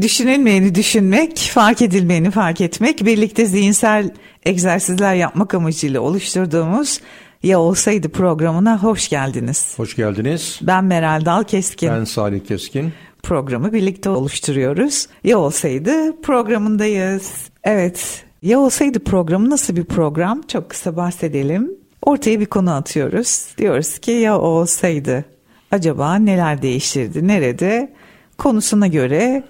Düşünülmeyeni düşünmek, fark edilmeyeni fark etmek, birlikte zihinsel egzersizler yapmak amacıyla oluşturduğumuz Ya Olsaydı programına hoş geldiniz. Hoş geldiniz. Ben Meral Dal Keskin. Ben Salih Keskin. Programı birlikte oluşturuyoruz. Ya Olsaydı programındayız. Evet, Ya Olsaydı programı nasıl bir program? Çok kısa bahsedelim. Ortaya bir konu atıyoruz. Diyoruz ki ya olsaydı acaba neler değişirdi, nerede? Konusuna göre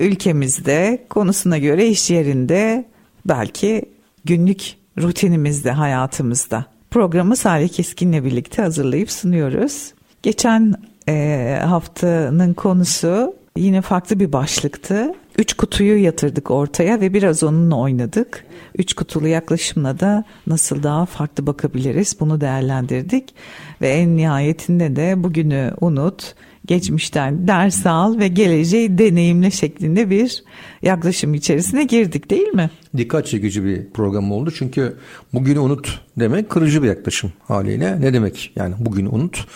ülkemizde, konusuna göre iş yerinde, belki günlük rutinimizde, hayatımızda. Programı Salih Keskin'le birlikte hazırlayıp sunuyoruz. Geçen e, haftanın konusu yine farklı bir başlıktı. Üç kutuyu yatırdık ortaya ve biraz onunla oynadık. Üç kutulu yaklaşımla da nasıl daha farklı bakabiliriz bunu değerlendirdik. Ve en nihayetinde de bugünü unut, geçmişten ders al ve geleceği deneyimle şeklinde bir yaklaşım içerisine girdik değil mi? Dikkat çekici bir program oldu çünkü bugünü unut demek kırıcı bir yaklaşım haliyle. Ne demek yani bugünü unut?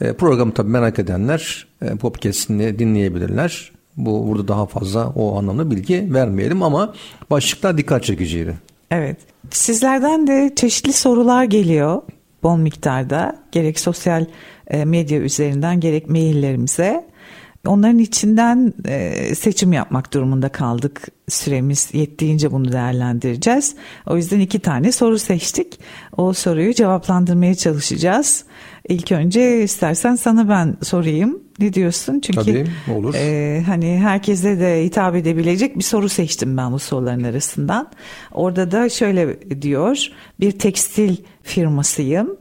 E, programı tabii merak edenler e, podcast'ini dinleyebilirler. Bu burada daha fazla o anlamda bilgi vermeyelim ama başlıklar dikkat çekiciydi. Evet. Sizlerden de çeşitli sorular geliyor bol miktarda. Gerek sosyal medya üzerinden gerek maillerimize. Onların içinden e, seçim yapmak durumunda kaldık. Süremiz yettiğince bunu değerlendireceğiz. O yüzden iki tane soru seçtik. O soruyu cevaplandırmaya çalışacağız. İlk önce istersen sana ben sorayım. Ne diyorsun? Çünkü Tabii olur. E, hani herkese de hitap edebilecek bir soru seçtim ben bu soruların arasından. Orada da şöyle diyor. Bir tekstil firmasıyım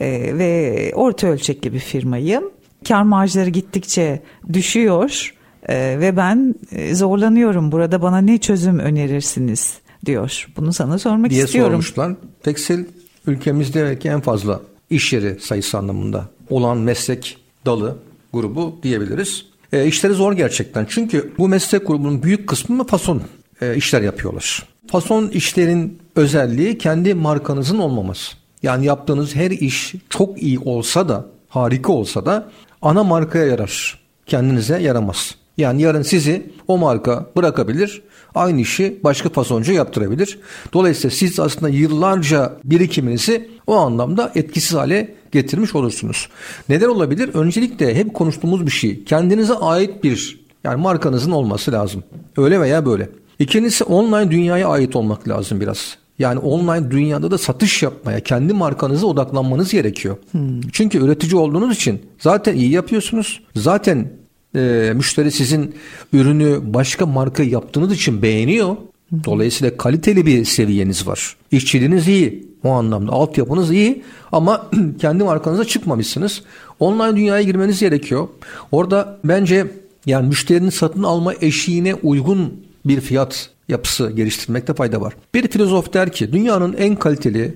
e, ve orta ölçekli bir firmayım. Kar marjları gittikçe düşüyor e, ve ben e, zorlanıyorum. Burada bana ne çözüm önerirsiniz diyor. Bunu sana sormak diye istiyorum. sormuşlar. Tekstil ülkemizde belki en fazla iş yeri sayısı anlamında olan meslek dalı grubu diyebiliriz. E, işleri zor gerçekten. Çünkü bu meslek grubunun büyük kısmı fason e, işler yapıyorlar. Fason işlerin özelliği kendi markanızın olmaması. Yani yaptığınız her iş çok iyi olsa da, harika olsa da ana markaya yarar. Kendinize yaramaz. Yani yarın sizi o marka bırakabilir, aynı işi başka fasoncu yaptırabilir. Dolayısıyla siz aslında yıllarca birikiminizi o anlamda etkisiz hale getirmiş olursunuz. Neden olabilir? Öncelikle hep konuştuğumuz bir şey. Kendinize ait bir yani markanızın olması lazım. Öyle veya böyle. İkincisi online dünyaya ait olmak lazım biraz. Yani online dünyada da satış yapmaya, kendi markanıza odaklanmanız gerekiyor. Hmm. Çünkü üretici olduğunuz için zaten iyi yapıyorsunuz. Zaten e, müşteri sizin ürünü başka marka yaptığınız için beğeniyor. Dolayısıyla kaliteli bir seviyeniz var. İşçiliğiniz iyi. O anlamda altyapınız iyi ama kendi markanıza çıkmamışsınız. Online dünyaya girmeniz gerekiyor. Orada bence yani müşterinin satın alma eşiğine uygun bir fiyat yapısı geliştirmekte fayda var. Bir filozof der ki dünyanın en kaliteli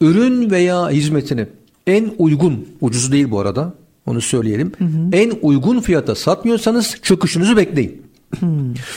ürün veya hizmetini en uygun, ucuzu değil bu arada onu söyleyelim. Hı hı. En uygun fiyata satmıyorsanız çöküşünüzü bekleyin. Hı.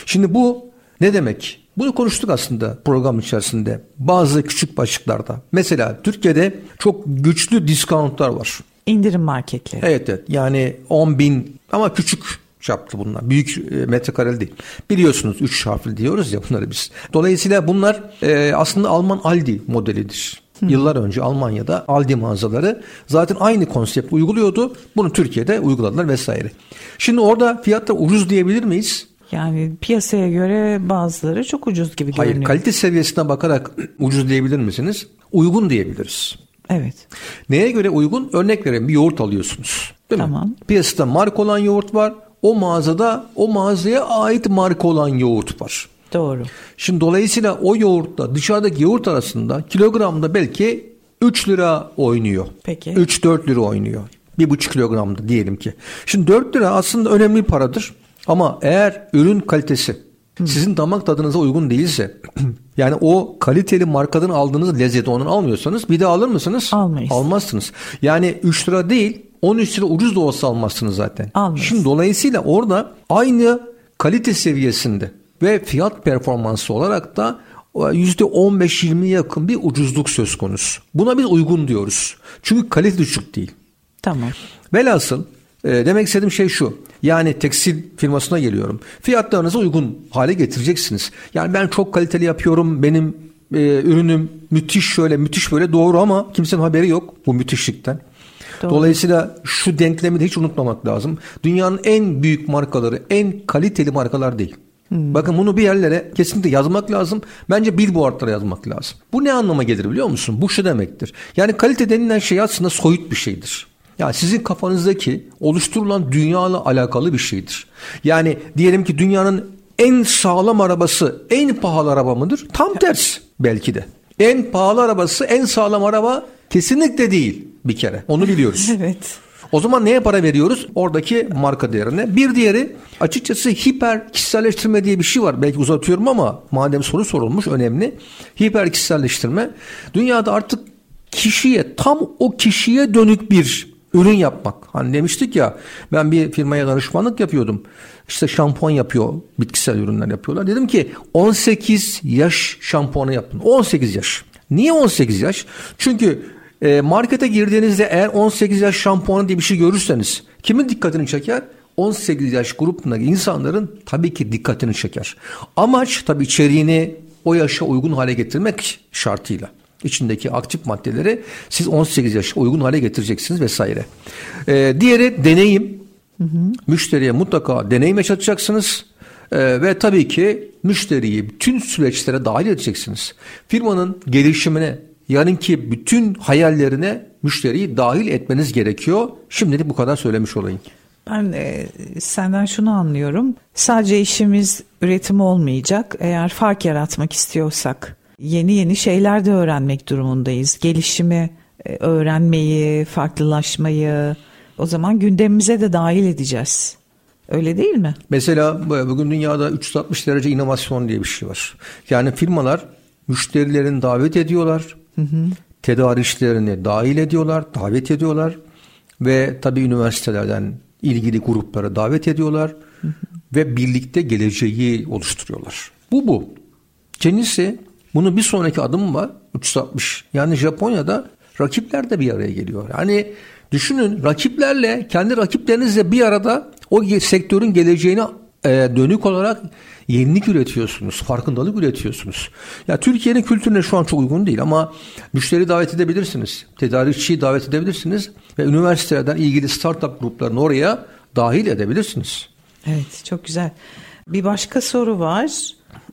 Şimdi bu ne demek? Bunu konuştuk aslında program içerisinde. Bazı küçük başlıklarda. Mesela Türkiye'de çok güçlü diskantlar var. İndirim marketleri. Evet evet. Yani 10 bin ama küçük çaplı bunlar. Büyük e, metrekareli değil. Biliyorsunuz 3 harfli diyoruz ya bunları biz. Dolayısıyla bunlar e, aslında Alman Aldi modelidir. Hı. Yıllar önce Almanya'da Aldi mağazaları zaten aynı konsept uyguluyordu. Bunu Türkiye'de uyguladılar vesaire. Şimdi orada fiyatlar ucuz diyebilir miyiz? Yani piyasaya göre bazıları çok ucuz gibi görünüyor. Hayır kalite seviyesine bakarak ucuz diyebilir misiniz? Uygun diyebiliriz. Evet. Neye göre uygun? Örnek vereyim bir yoğurt alıyorsunuz. Değil tamam. mi? Piyasada marka olan yoğurt var. O mağazada o mağazaya ait marka olan yoğurt var. Doğru. Şimdi dolayısıyla o yoğurtla dışarıdaki yoğurt arasında kilogramda belki 3 lira oynuyor. Peki. 3-4 lira oynuyor. 1,5 kilogramda diyelim ki. Şimdi 4 lira aslında önemli bir paradır. Ama eğer ürün kalitesi sizin damak tadınıza uygun değilse yani o kaliteli markadan aldığınız lezzeti onun almıyorsanız bir de alır mısınız? Almayız. Almazsınız. Yani 3 lira değil 13 lira ucuz da olsa almazsınız zaten. Almayız. Şimdi dolayısıyla orada aynı kalite seviyesinde ve fiyat performansı olarak da %15-20'ye yakın bir ucuzluk söz konusu. Buna biz uygun diyoruz. Çünkü kalite düşük değil. Tamam. Velhasıl e, demek istediğim şey şu. Yani tekstil firmasına geliyorum. Fiyatlarınızı uygun hale getireceksiniz. Yani ben çok kaliteli yapıyorum. Benim e, ürünüm müthiş şöyle müthiş böyle doğru ama kimsenin haberi yok bu müthişlikten. Doğru. Dolayısıyla şu denklemi de hiç unutmamak lazım. Dünyanın en büyük markaları en kaliteli markalar değil. Bakın bunu bir yerlere kesinlikle yazmak lazım. Bence billboardlara yazmak lazım. Bu ne anlama gelir biliyor musun? Bu şu demektir. Yani kalite denilen şey aslında soyut bir şeydir. Yani sizin kafanızdaki oluşturulan dünyayla alakalı bir şeydir. Yani diyelim ki dünyanın en sağlam arabası en pahalı araba mıdır? Tam tersi belki de. En pahalı arabası en sağlam araba kesinlikle değil bir kere. Onu biliyoruz. Evet. O zaman neye para veriyoruz? Oradaki marka değerine. Bir diğeri açıkçası hiper kişiselleştirme diye bir şey var. Belki uzatıyorum ama madem soru sorulmuş önemli. Hiper kişiselleştirme dünyada artık kişiye tam o kişiye dönük bir ürün yapmak. Hani demiştik ya ben bir firmaya danışmanlık yapıyordum. İşte şampuan yapıyor, bitkisel ürünler yapıyorlar. Dedim ki 18 yaş şampuanı yapın. 18 yaş. Niye 18 yaş? Çünkü e, markete girdiğinizde eğer 18 yaş şampuanı diye bir şey görürseniz kimin dikkatini çeker? 18 yaş grubundaki insanların tabii ki dikkatini çeker. Amaç tabii içeriğini o yaşa uygun hale getirmek şartıyla. İçindeki aktif maddeleri siz 18 yaşa uygun hale getireceksiniz vesaire. Ee, diğeri deneyim. Hı hı. Müşteriye mutlaka deneyim yaşatacaksınız. Ee, ve tabii ki müşteriyi bütün süreçlere dahil edeceksiniz. Firmanın gelişimine, yarınki bütün hayallerine müşteriyi dahil etmeniz gerekiyor. Şimdilik bu kadar söylemiş olayım. Ben e, senden şunu anlıyorum. Sadece işimiz üretim olmayacak. Eğer fark yaratmak istiyorsak yeni yeni şeyler de öğrenmek durumundayız. Gelişimi, e, öğrenmeyi, farklılaşmayı o zaman gündemimize de dahil edeceğiz. Öyle değil mi? Mesela bugün dünyada 360 derece inovasyon diye bir şey var. Yani firmalar müşterilerini davet ediyorlar. Hı hı. Tedarikçilerini dahil ediyorlar, davet ediyorlar ve tabii üniversitelerden ilgili grupları davet ediyorlar hı hı. ve birlikte geleceği oluşturuyorlar. Bu bu. Kendisi bunun bir sonraki adım var 360. Yani Japonya'da rakipler de bir araya geliyor. Yani düşünün rakiplerle kendi rakiplerinizle bir arada o sektörün geleceğine e, dönük olarak yenilik üretiyorsunuz, farkındalık üretiyorsunuz. Ya Türkiye'nin kültürüne şu an çok uygun değil ama müşteri davet edebilirsiniz, tedarikçiyi davet edebilirsiniz ve üniversitelerden ilgili startup gruplarını oraya dahil edebilirsiniz. Evet, çok güzel. Bir başka soru var.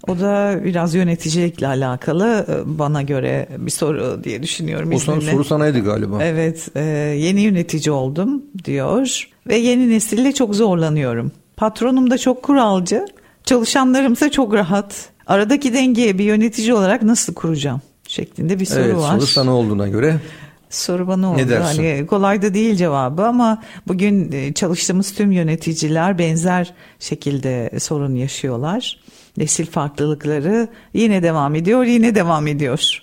O da biraz yöneticilikle alakalı bana göre bir soru diye düşünüyorum. O sana, soru sanaydı galiba. Evet e, yeni yönetici oldum diyor ve yeni nesille çok zorlanıyorum. Patronum da çok kuralcı, çalışanlarımsa çok rahat. Aradaki dengeyi bir yönetici olarak nasıl kuracağım şeklinde bir soru evet, var. Soru sana olduğuna göre soru bana oldu. Ne dersin? Hani kolay da değil cevabı ama bugün e, çalıştığımız tüm yöneticiler benzer şekilde sorun yaşıyorlar. Nesil farklılıkları yine devam ediyor, yine devam ediyor.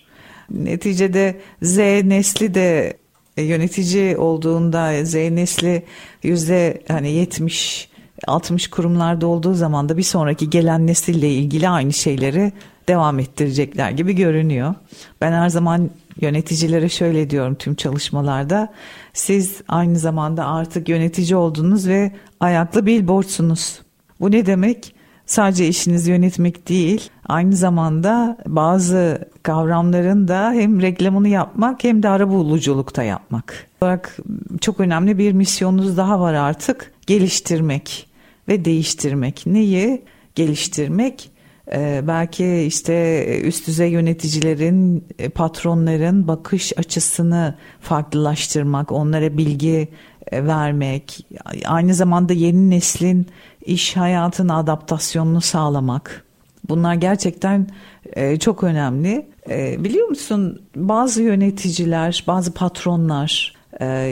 Neticede Z nesli de e, yönetici olduğunda Z nesli yüzde hani 70 60 kurumlarda olduğu zaman da bir sonraki gelen nesille ilgili aynı şeyleri devam ettirecekler gibi görünüyor. Ben her zaman yöneticilere şöyle diyorum tüm çalışmalarda. Siz aynı zamanda artık yönetici oldunuz ve ayaklı billboardsunuz. Bu ne demek? Sadece işinizi yönetmek değil, aynı zamanda bazı kavramların da hem reklamını yapmak hem de arabuluculukta yapmak. Olarak çok önemli bir misyonunuz daha var artık. Geliştirmek ve değiştirmek. Neyi? Geliştirmek ee, belki işte üst düzey yöneticilerin, e, patronların bakış açısını farklılaştırmak, onlara bilgi e, vermek, aynı zamanda yeni neslin iş hayatına adaptasyonunu sağlamak. Bunlar gerçekten e, çok önemli. Biliyor musun bazı yöneticiler, bazı patronlar,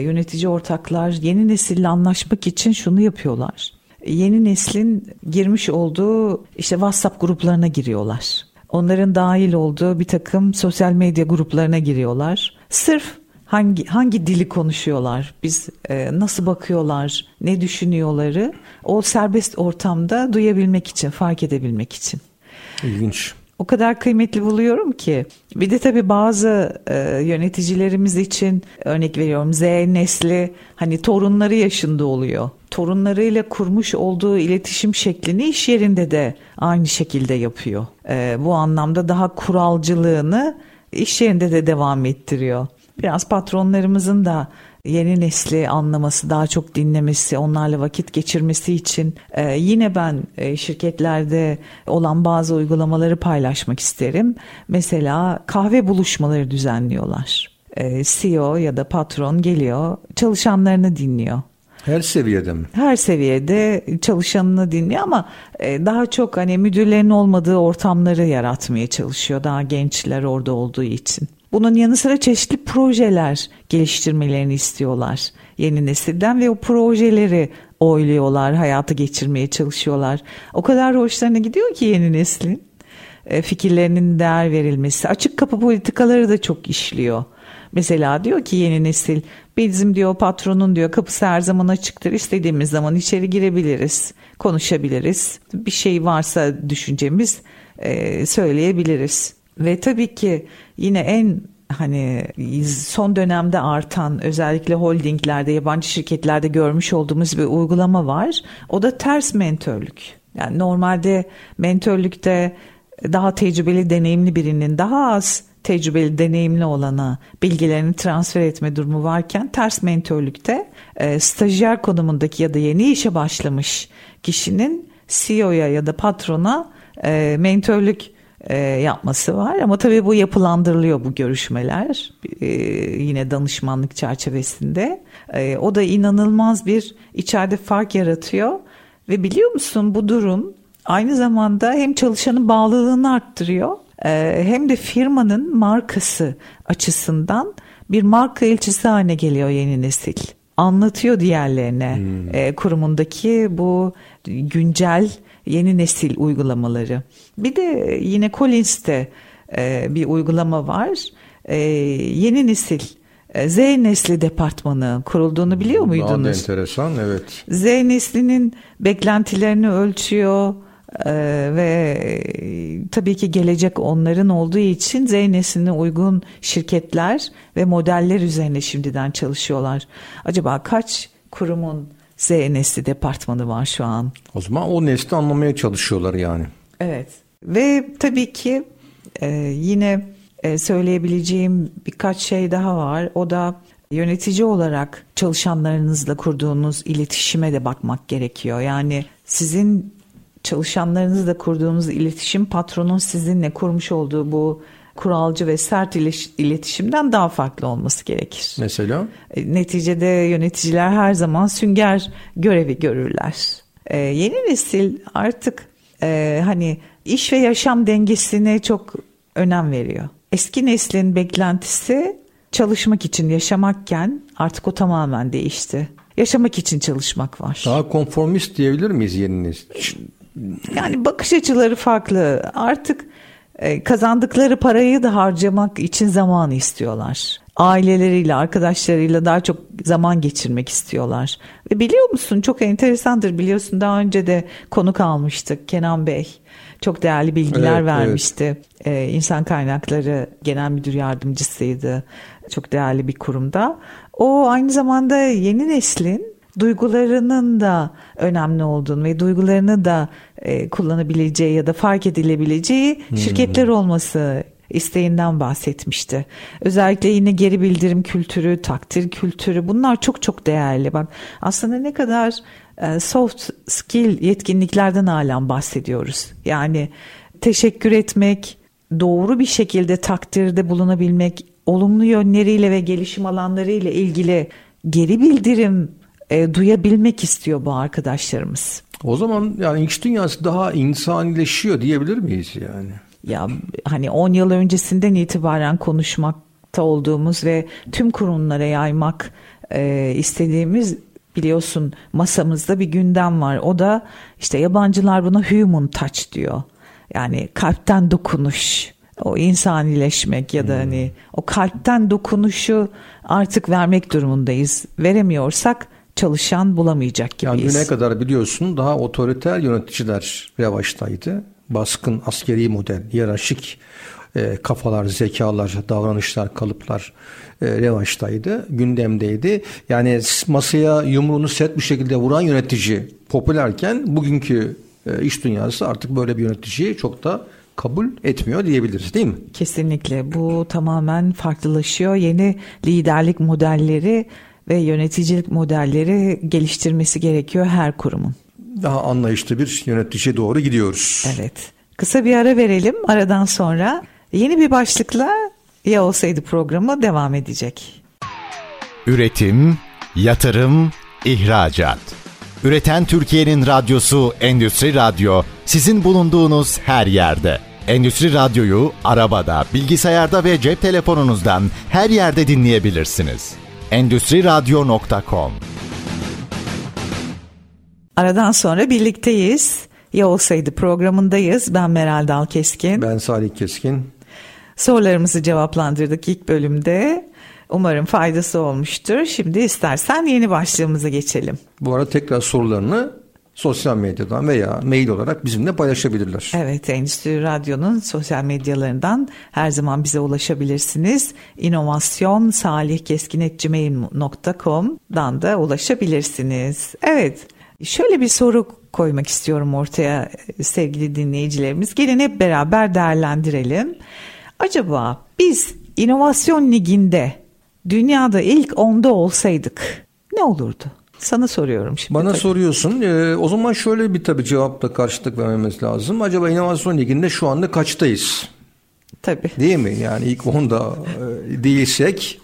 yönetici ortaklar yeni nesille anlaşmak için şunu yapıyorlar yeni neslin girmiş olduğu işte WhatsApp gruplarına giriyorlar. Onların dahil olduğu bir takım sosyal medya gruplarına giriyorlar. Sırf hangi hangi dili konuşuyorlar, biz e, nasıl bakıyorlar, ne düşünüyorları o serbest ortamda duyabilmek için, fark edebilmek için. İlginç. O kadar kıymetli buluyorum ki. Bir de tabii bazı e, yöneticilerimiz için örnek veriyorum Z nesli hani torunları yaşında oluyor. Torunlarıyla kurmuş olduğu iletişim şeklini iş yerinde de aynı şekilde yapıyor. E, bu anlamda daha kuralcılığını iş yerinde de devam ettiriyor. Biraz patronlarımızın da yeni nesli anlaması, daha çok dinlemesi, onlarla vakit geçirmesi için e, yine ben e, şirketlerde olan bazı uygulamaları paylaşmak isterim. Mesela kahve buluşmaları düzenliyorlar. E, CEO ya da patron geliyor, çalışanlarını dinliyor. Her seviyede mi? Her seviyede çalışanını dinliyor ama e, daha çok hani müdürlerin olmadığı ortamları yaratmaya çalışıyor daha gençler orada olduğu için. Bunun yanı sıra çeşitli projeler geliştirmelerini istiyorlar yeni nesilden ve o projeleri oyluyorlar, hayatı geçirmeye çalışıyorlar. O kadar hoşlarına gidiyor ki yeni neslin e, fikirlerinin değer verilmesi. Açık kapı politikaları da çok işliyor. Mesela diyor ki yeni nesil bizim diyor patronun diyor kapısı her zaman açıktır. İstediğimiz zaman içeri girebiliriz, konuşabiliriz. Bir şey varsa düşüncemiz e, söyleyebiliriz. Ve tabii ki yine en hani son dönemde artan özellikle holdinglerde yabancı şirketlerde görmüş olduğumuz bir uygulama var. O da ters mentörlük. Yani normalde mentörlükte daha tecrübeli deneyimli birinin daha az tecrübeli deneyimli olana bilgilerini transfer etme durumu varken ters mentörlükte e, stajyer konumundaki ya da yeni işe başlamış kişinin CEO'ya ya da patrona e, mentörlük e, yapması var. Ama tabii bu yapılandırılıyor bu görüşmeler e, yine danışmanlık çerçevesinde. E, o da inanılmaz bir içeride fark yaratıyor. Ve biliyor musun bu durum aynı zamanda hem çalışanın bağlılığını arttırıyor hem de firmanın markası açısından bir marka elçisi haline geliyor yeni nesil. Anlatıyor diğerlerine hmm. kurumundaki bu güncel yeni nesil uygulamaları. Bir de yine Collins'te e, bir uygulama var. E, yeni nesil e, Z nesli departmanı kurulduğunu biliyor muydunuz? Daha da enteresan evet. Z neslinin beklentilerini ölçüyor ve tabii ki gelecek onların olduğu için Z nesline uygun şirketler ve modeller üzerine şimdiden çalışıyorlar. Acaba kaç kurumun Z nesli departmanı var şu an. O zaman o nesli anlamaya çalışıyorlar yani. Evet ve tabii ki e, yine e, söyleyebileceğim birkaç şey daha var. O da yönetici olarak çalışanlarınızla kurduğunuz iletişime de bakmak gerekiyor. Yani sizin çalışanlarınızla kurduğunuz iletişim patronun sizinle kurmuş olduğu bu kuralcı ve sert iletişimden daha farklı olması gerekir. Mesela? E, neticede yöneticiler her zaman sünger görevi görürler. Ee, yeni nesil artık e, hani iş ve yaşam dengesine çok önem veriyor. Eski neslin beklentisi çalışmak için yaşamakken artık o tamamen değişti. Yaşamak için çalışmak var. Daha konformist diyebilir miyiz yeni nesil? Yani bakış açıları farklı. Artık kazandıkları parayı da harcamak için zaman istiyorlar. Aileleriyle, arkadaşlarıyla daha çok zaman geçirmek istiyorlar. Ve biliyor musun çok enteresandır biliyorsun daha önce de konuk almıştık Kenan Bey. Çok değerli bilgiler evet, vermişti. Evet. Ee, İnsan Kaynakları Genel Müdür Yardımcısıydı. Çok değerli bir kurumda. O aynı zamanda yeni neslin duygularının da önemli olduğunu ve duygularını da e, kullanabileceği ya da fark edilebileceği hmm. şirketler olması isteğinden bahsetmişti. Özellikle yine geri bildirim kültürü, takdir kültürü bunlar çok çok değerli. Bak aslında ne kadar e, soft skill yetkinliklerden halen bahsediyoruz. Yani teşekkür etmek, doğru bir şekilde takdirde bulunabilmek, olumlu yönleriyle ve gelişim alanlarıyla ilgili geri bildirim e, duyabilmek istiyor bu arkadaşlarımız. O zaman yani iş dünyası daha insanileşiyor diyebilir miyiz yani? Ya hani 10 yıl öncesinden itibaren konuşmakta olduğumuz ve tüm kurumlara yaymak e, istediğimiz biliyorsun masamızda bir gündem var. O da işte yabancılar buna human touch diyor. Yani kalpten dokunuş, o insanileşmek ya da hmm. hani o kalpten dokunuşu artık vermek durumundayız. Veremiyorsak çalışan bulamayacak gibiyiz. Yani düne kadar biliyorsun daha otoriter yöneticiler revaçtaydı. Baskın askeri model, hiyerarşik e, kafalar, zekalar, davranışlar, kalıplar e, revaçtaydı, gündemdeydi. Yani masaya yumruğunu set bir şekilde vuran yönetici popülerken bugünkü e, iş dünyası artık böyle bir yöneticiyi çok da kabul etmiyor diyebiliriz değil mi? Kesinlikle bu tamamen farklılaşıyor. Yeni liderlik modelleri ve yöneticilik modelleri geliştirmesi gerekiyor her kurumun. Daha anlayışlı bir yönetici doğru gidiyoruz. Evet. Kısa bir ara verelim. Aradan sonra yeni bir başlıkla ya olsaydı programı devam edecek. Üretim, yatırım, ihracat. Üreten Türkiye'nin radyosu Endüstri Radyo sizin bulunduğunuz her yerde. Endüstri Radyo'yu arabada, bilgisayarda ve cep telefonunuzdan her yerde dinleyebilirsiniz. Endüstri Radyo.com Aradan sonra birlikteyiz. Ya olsaydı programındayız. Ben Meral Dal Keskin. Ben Salih Keskin. Sorularımızı cevaplandırdık ilk bölümde. Umarım faydası olmuştur. Şimdi istersen yeni başlığımıza geçelim. Bu arada tekrar sorularını sosyal medyadan veya mail olarak bizimle paylaşabilirler. Evet, Endüstri Radyo'nun sosyal medyalarından her zaman bize ulaşabilirsiniz. İnovasyon salihkeskin.gmail.com'dan da ulaşabilirsiniz. Evet, şöyle bir soru koymak istiyorum ortaya sevgili dinleyicilerimiz. Gelin hep beraber değerlendirelim. Acaba biz inovasyon liginde dünyada ilk onda olsaydık ne olurdu? Sana soruyorum şimdi. Bana tabii. soruyorsun. Ee, o zaman şöyle bir tabii cevapla karşılık vermemiz lazım. Acaba inovasyon liginde şu anda kaçtayız? Tabii. Değil mi? Yani ilk onda e, değilsek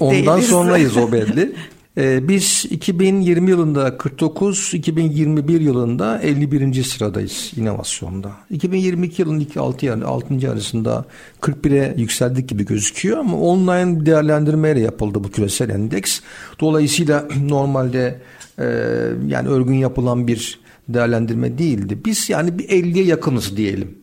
ondan Değiliz. sonrayız o belli. Ee, biz 2020 yılında 49, 2021 yılında 51. sıradayız inovasyonda. 2022 yılının ilk 6 yani 6. arasında 41'e yükseldik gibi gözüküyor ama online değerlendirmeyle yapıldı bu küresel endeks. Dolayısıyla normalde e, yani örgün yapılan bir değerlendirme değildi. Biz yani bir 50'ye yakınız diyelim.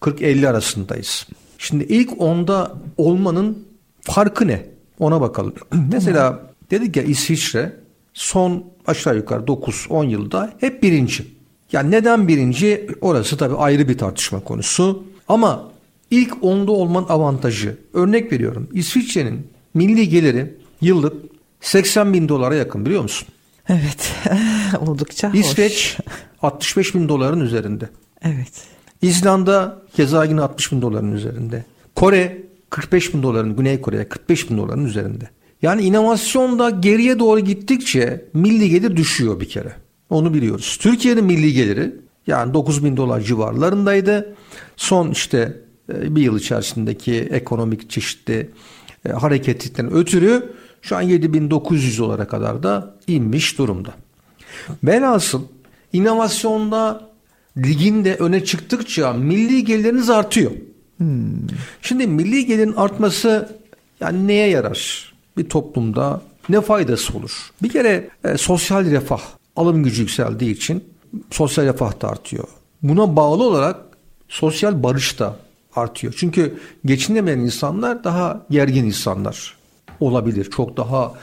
40-50 arasındayız. Şimdi ilk onda olmanın farkı ne? Ona bakalım. Mesela Dedik ya İsviçre son aşağı yukarı 9-10 yılda hep birinci. Yani neden birinci orası tabii ayrı bir tartışma konusu. Ama ilk onda olman avantajı örnek veriyorum İsviçre'nin milli geliri yıllık 80 bin dolara yakın biliyor musun? Evet oldukça İsveç hoş. 65 bin doların üzerinde. Evet. İzlanda keza yine 60 bin doların üzerinde. Kore 45 bin doların, Güney Kore'ye 45 bin doların üzerinde. Yani inovasyonda geriye doğru gittikçe milli gelir düşüyor bir kere. Onu biliyoruz. Türkiye'nin milli geliri yani 9 bin dolar civarlarındaydı. Son işte e, bir yıl içerisindeki ekonomik çeşitli e, hareketlikten ötürü şu an 7900 dolara kadar da inmiş durumda. Velhasıl inovasyonda liginde öne çıktıkça milli geliriniz artıyor. Hmm. Şimdi milli gelirin artması yani neye yarar? Bir toplumda ne faydası olur? Bir kere e, sosyal refah, alım gücü yükseldiği için sosyal refah da artıyor. Buna bağlı olarak sosyal barış da artıyor. Çünkü geçinemeyen insanlar daha gergin insanlar olabilir. Çok daha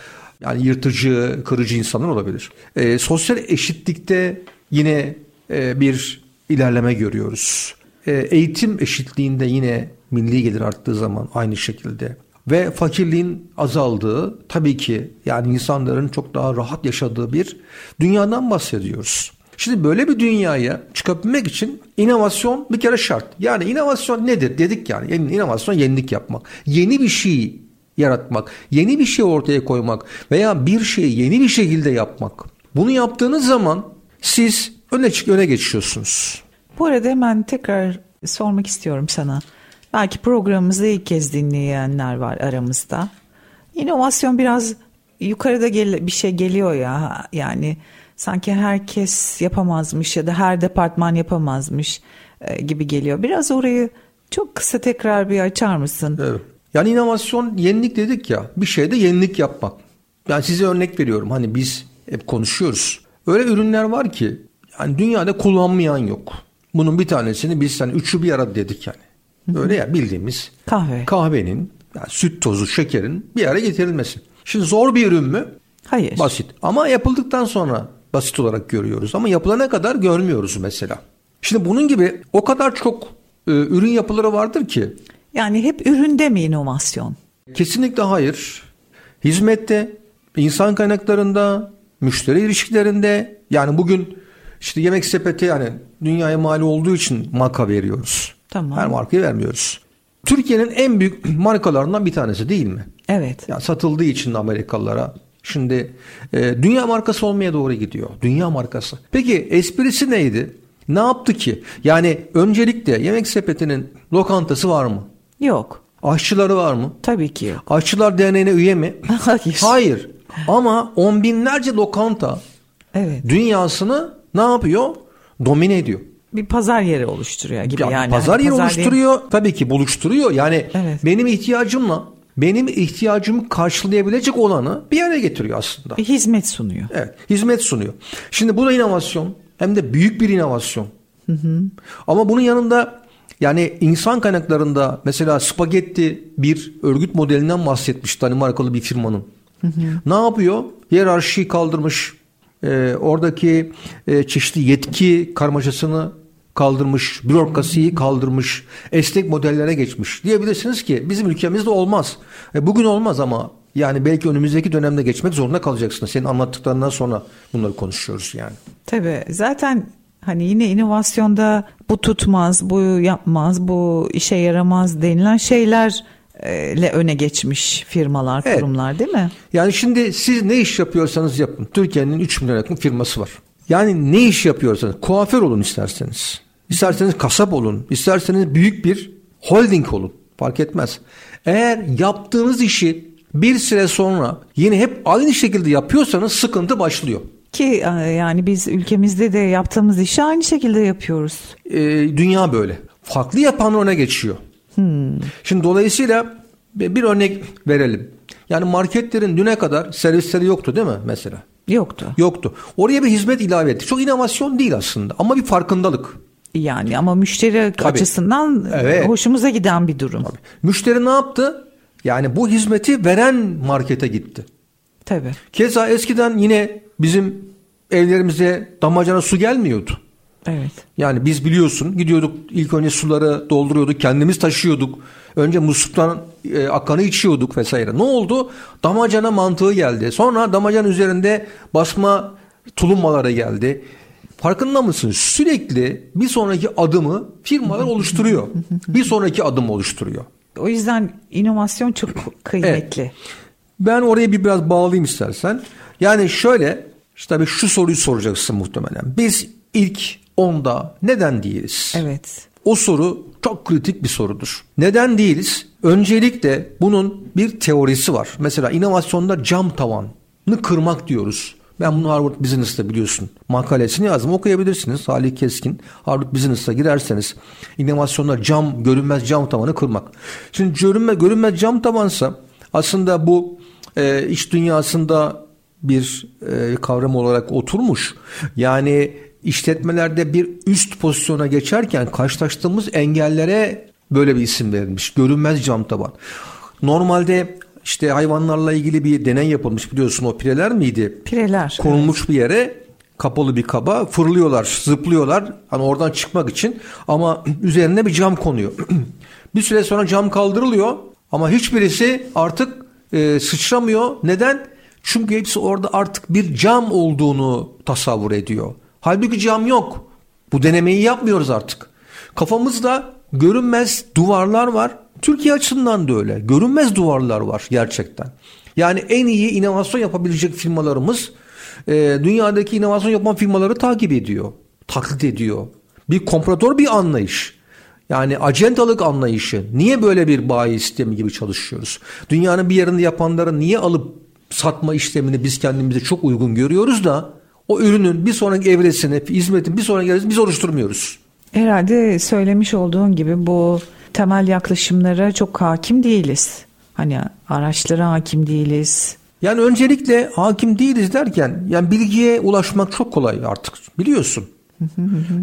yani yırtıcı, kırıcı insanlar olabilir. E, sosyal eşitlikte yine e, bir ilerleme görüyoruz. E, eğitim eşitliğinde yine milli gelir arttığı zaman aynı şekilde ve fakirliğin azaldığı tabii ki yani insanların çok daha rahat yaşadığı bir dünyadan bahsediyoruz. Şimdi böyle bir dünyaya çıkabilmek için inovasyon bir kere şart. Yani inovasyon nedir dedik yani. inovasyon yenilik yapmak. Yeni bir şey yaratmak, yeni bir şey ortaya koymak veya bir şeyi yeni bir şekilde yapmak. Bunu yaptığınız zaman siz öne çık öne geçiyorsunuz. Bu arada hemen tekrar sormak istiyorum sana. Belki programımızı ilk kez dinleyenler var aramızda. İnovasyon biraz yukarıda gel bir şey geliyor ya yani sanki herkes yapamazmış ya da her departman yapamazmış e, gibi geliyor. Biraz orayı çok kısa tekrar bir açar mısın? Evet. Yani inovasyon yenilik dedik ya bir şeyde yenilik yapmak. Yani size örnek veriyorum hani biz hep konuşuyoruz. Öyle ürünler var ki yani dünyada kullanmayan yok. Bunun bir tanesini biz hani üçü bir arada dedik yani. Böyle ya bildiğimiz Kahve. kahvenin, yani süt tozu, şekerin bir araya getirilmesi. Şimdi zor bir ürün mü? Hayır. Basit. Ama yapıldıktan sonra basit olarak görüyoruz. Ama yapılana kadar görmüyoruz mesela. Şimdi bunun gibi o kadar çok e, ürün yapıları vardır ki. Yani hep üründe mi inovasyon? Kesinlikle hayır. Hizmette, insan kaynaklarında, müşteri ilişkilerinde yani bugün işte yemek sepeti yani dünyaya mal olduğu için marka veriyoruz. Tamam. Her markayı vermiyoruz. Türkiye'nin en büyük markalarından bir tanesi değil mi? Evet. Ya satıldığı için Amerikalılara. Şimdi e, dünya markası olmaya doğru gidiyor. Dünya markası. Peki esprisi neydi? Ne yaptı ki? Yani öncelikle yemek sepetinin lokantası var mı? Yok. Aşçıları var mı? Tabii ki yok. Aşçılar Derneği'ne üye mi? Hayır. Hayır. Ama on binlerce lokanta Evet. dünyasını ne yapıyor? Domine ediyor. Bir pazar yeri oluşturuyor gibi Ya yani. pazar Hani yeri pazar oluşturuyor. Tabii ki buluşturuyor. Yani Evet. benim ihtiyacımla benim ihtiyacımı karşılayabilecek olanı bir araya getiriyor aslında. Bir hizmet sunuyor. Evet, hizmet sunuyor. Şimdi bu da inovasyon. Hem de büyük bir inovasyon. Ama bunun yanında yani insan kaynaklarında mesela spagetti bir örgüt modelinden bahsetmiş Danimarkalı bir firmanın. Ne yapıyor? Hiyerarşiyi kaldırmış. Ee, oradaki e, çeşitli yetki karmaşasını kaldırmış, bürokrasiyi kaldırmış, esnek modellere geçmiş. Diyebilirsiniz ki bizim ülkemizde olmaz. E, bugün olmaz ama yani belki önümüzdeki dönemde geçmek zorunda kalacaksın. Senin anlattıklarından sonra bunları konuşuyoruz yani. Tabii zaten hani yine inovasyonda bu tutmaz, bu yapmaz, bu işe yaramaz denilen şeylerle öne geçmiş firmalar, Evet. kurumlar değil mi? Yani şimdi siz ne iş yapıyorsanız yapın. Türkiye'nin 3 milyon yakın firması var. Yani ne iş yapıyorsanız kuaför olun isterseniz. İsterseniz kasap olun. isterseniz büyük bir holding olun. Fark etmez. Eğer yaptığınız işi bir süre sonra yine hep aynı şekilde yapıyorsanız sıkıntı başlıyor. Ki e, yani biz ülkemizde de yaptığımız işi aynı şekilde yapıyoruz. Ee, dünya böyle. Farklı yapan öne geçiyor. Şimdi dolayısıyla bir örnek verelim. Yani marketlerin düne kadar servisleri yoktu değil mi mesela? Yoktu. Yoktu. Oraya bir hizmet ilave etti. Çok inovasyon değil aslında ama bir farkındalık. Yani ama müşteri Tabii. açısından Evet. hoşumuza giden bir durum. Tabii. Müşteri ne yaptı? Yani bu hizmeti veren markete gitti. Keza eskiden yine bizim evlerimize damacana su gelmiyordu. Evet. Yani biz biliyorsun gidiyorduk ilk önce suları dolduruyorduk kendimiz taşıyorduk. Önce musluktan e, akanı içiyorduk vesaire. Ne oldu? Damacana mantığı geldi. Sonra damacana üzerinde basma tulumbaları geldi. Farkında mısın? Sürekli bir sonraki adımı firmalar oluşturuyor. Bir sonraki adım oluşturuyor. O yüzden inovasyon çok kıymetli. Ben oraya bir biraz bağlayayım istersen. Yani şöyle işte tabii şu soruyu soracaksın muhtemelen. Biz ilk onda neden değiliz? Evet. O soru çok kritik bir sorudur. Neden değiliz? Öncelikle bunun bir teorisi var. Mesela inovasyonda cam tavanını kırmak diyoruz. Ben bunu Harvard Business'ta biliyorsun. Makalesini yazdım okuyabilirsiniz. Salih Keskin Harvard Business'ta girerseniz inovasyonda cam, görünmez cam tavanı kırmak. Şimdi görünmez, görünmez cam tavansa aslında bu e, iş dünyasında bir e, kavram olarak oturmuş. Yani işletmelerde bir üst pozisyona geçerken karşılaştığımız engellere böyle bir isim verilmiş. Görünmez cam tavan. Normalde işte hayvanlarla ilgili bir deney yapılmış biliyorsun o pireler miydi? Pireler. Konulmuş bir yere kapalı bir kaba fırlıyorlar, zıplıyorlar hani oradan çıkmak için ama üzerine bir cam konuyor. bir süre sonra cam kaldırılıyor ama hiçbirisi artık e, sıçramıyor. Neden? Çünkü hepsi orada artık bir cam olduğunu tasavvur ediyor. Halbuki cam yok. Bu denemeyi yapmıyoruz artık. Kafamızda görünmez duvarlar var. Türkiye açısından da öyle. Görünmez duvarlar var gerçekten. Yani en iyi inovasyon yapabilecek firmalarımız e, dünyadaki inovasyon yapan firmaları takip ediyor. Taklit ediyor. Bir komprador bir anlayış. Yani acentalık anlayışı. Niye böyle bir bayi sistemi gibi çalışıyoruz? Dünyanın bir yerinde yapanları niye alıp satma işlemini biz kendimize çok uygun görüyoruz da o ürünün bir sonraki evresini, hizmetin bir sonraki evresini biz oluşturmuyoruz. Herhalde söylemiş olduğun gibi bu temel yaklaşımlara çok hakim değiliz. Hani araçlara hakim değiliz. Yani öncelikle hakim değiliz derken yani bilgiye ulaşmak çok kolay artık biliyorsun.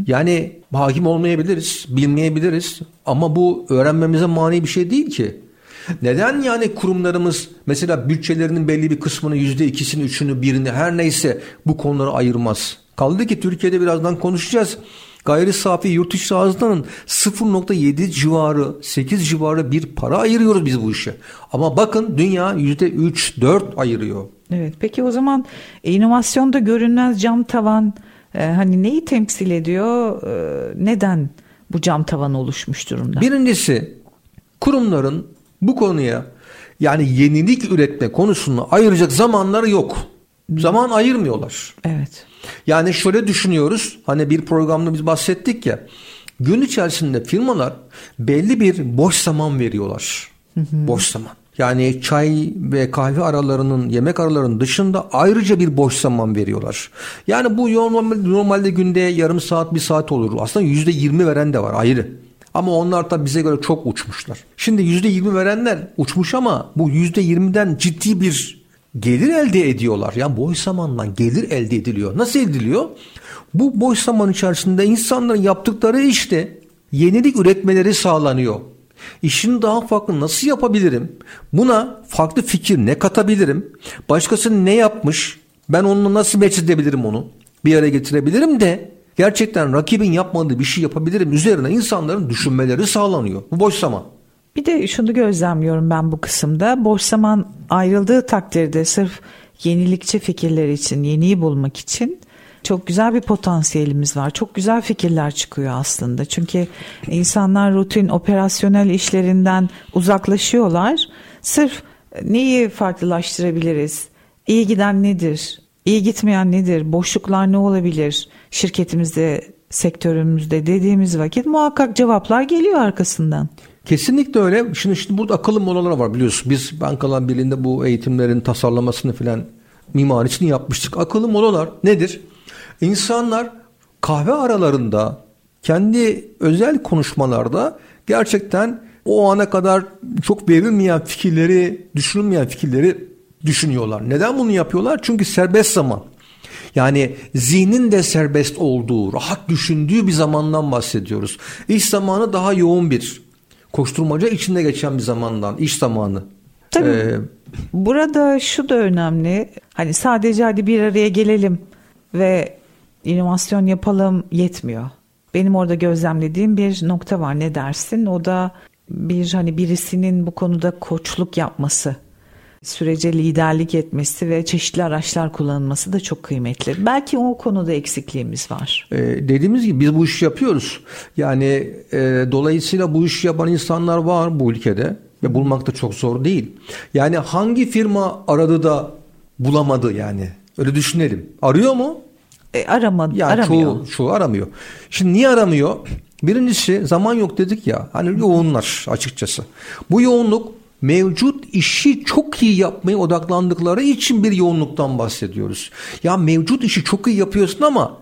yani hakim olmayabiliriz, bilmeyebiliriz ama bu öğrenmemize mani bir şey değil ki. Neden yani kurumlarımız mesela bütçelerinin belli bir kısmını yüzde ikisini, üçünü, birini her neyse bu konuları ayırmaz? Kaldı ki Türkiye'de birazdan konuşacağız. Gayri safi yurt içi hasılanın 0.7 civarı 8 civarı bir para ayırıyoruz biz bu işe. Ama bakın dünya %3-4 ayırıyor. Evet peki o zaman inovasyonda görünmez cam tavan e, hani neyi temsil ediyor e, neden bu cam tavan oluşmuş durumda? Birincisi kurumların bu konuya yani yenilik üretme konusunu ayıracak zamanları yok. Zaman ayırmıyorlar. Evet. Yani şöyle düşünüyoruz. Hani bir programda biz bahsettik ya. Gün içerisinde firmalar belli bir boş zaman veriyorlar. Boş zaman. Yani çay ve kahve aralarının, yemek aralarının dışında ayrıca bir boş zaman veriyorlar. Yani bu normalde, normalde günde yarım saat, bir saat olur. Aslında yüzde yirmi veren de var ayrı. Ama onlar da bize göre çok uçmuşlar. Şimdi yüzde yirmi verenler uçmuş ama bu yüzde yirmiden ciddi bir gelir elde ediyorlar. Yani boş zamandan gelir elde ediliyor. Nasıl ediliyor? Bu boş zaman içerisinde insanların yaptıkları işte yenilik üretmeleri sağlanıyor. İşini daha farklı nasıl yapabilirim? Buna farklı fikir ne katabilirim? Başkası ne yapmış? Ben onunla nasıl match edebilirim onu? Bir araya getirebilirim de gerçekten rakibin yapmadığı bir şey yapabilirim. Üzerine insanların düşünmeleri sağlanıyor. Bu boş zaman. Bir de şunu gözlemliyorum ben bu kısımda. Boş zaman ayrıldığı takdirde sırf yenilikçi fikirler için, yeniyi bulmak için çok güzel bir potansiyelimiz var. Çok güzel fikirler çıkıyor aslında. Çünkü insanlar rutin operasyonel işlerinden uzaklaşıyorlar. Sırf neyi farklılaştırabiliriz? İyi giden nedir? İyi gitmeyen nedir? Boşluklar ne olabilir? Şirketimizde, sektörümüzde dediğimiz vakit muhakkak cevaplar geliyor arkasından. Kesinlikle öyle. Şimdi, şimdi burada akıllı molalar var biliyorsun. Biz Bankalar Birliği'nde bu eğitimlerin tasarlamasını filan mimarisini yapmıştık. Akıllı molalar nedir? İnsanlar kahve aralarında kendi özel konuşmalarda gerçekten o ana kadar çok verilmeyen fikirleri, düşünülmeyen fikirleri düşünüyorlar. Neden bunu yapıyorlar? Çünkü serbest zaman. Yani zihnin de serbest olduğu, rahat düşündüğü bir zamandan bahsediyoruz. İş zamanı daha yoğun bir koşturmaca içinde geçen bir zamandan, iş zamanı. Tabii. Ee, burada şu da önemli. Hani sadece hadi bir araya gelelim ve inovasyon yapalım yetmiyor. Benim orada gözlemlediğim bir nokta var ne dersin? O da bir hani birisinin bu konuda koçluk yapması sürece liderlik etmesi ve çeşitli araçlar kullanılması da çok kıymetli. Belki o konuda eksikliğimiz var. Ee, dediğimiz gibi biz bu işi yapıyoruz. Yani e, dolayısıyla bu işi yapan insanlar var bu ülkede ve bulmak da çok zor değil. Yani hangi firma aradı da bulamadı yani? Öyle düşünelim. Arıyor mu? E, aramadı, ya aramıyor. Çoğu, çoğu aramıyor. Şimdi niye aramıyor? Birincisi zaman yok dedik ya. Hani yoğunlar açıkçası. Bu yoğunluk mevcut işi çok iyi yapmaya odaklandıkları için bir yoğunluktan bahsediyoruz. Ya mevcut işi çok iyi yapıyorsun ama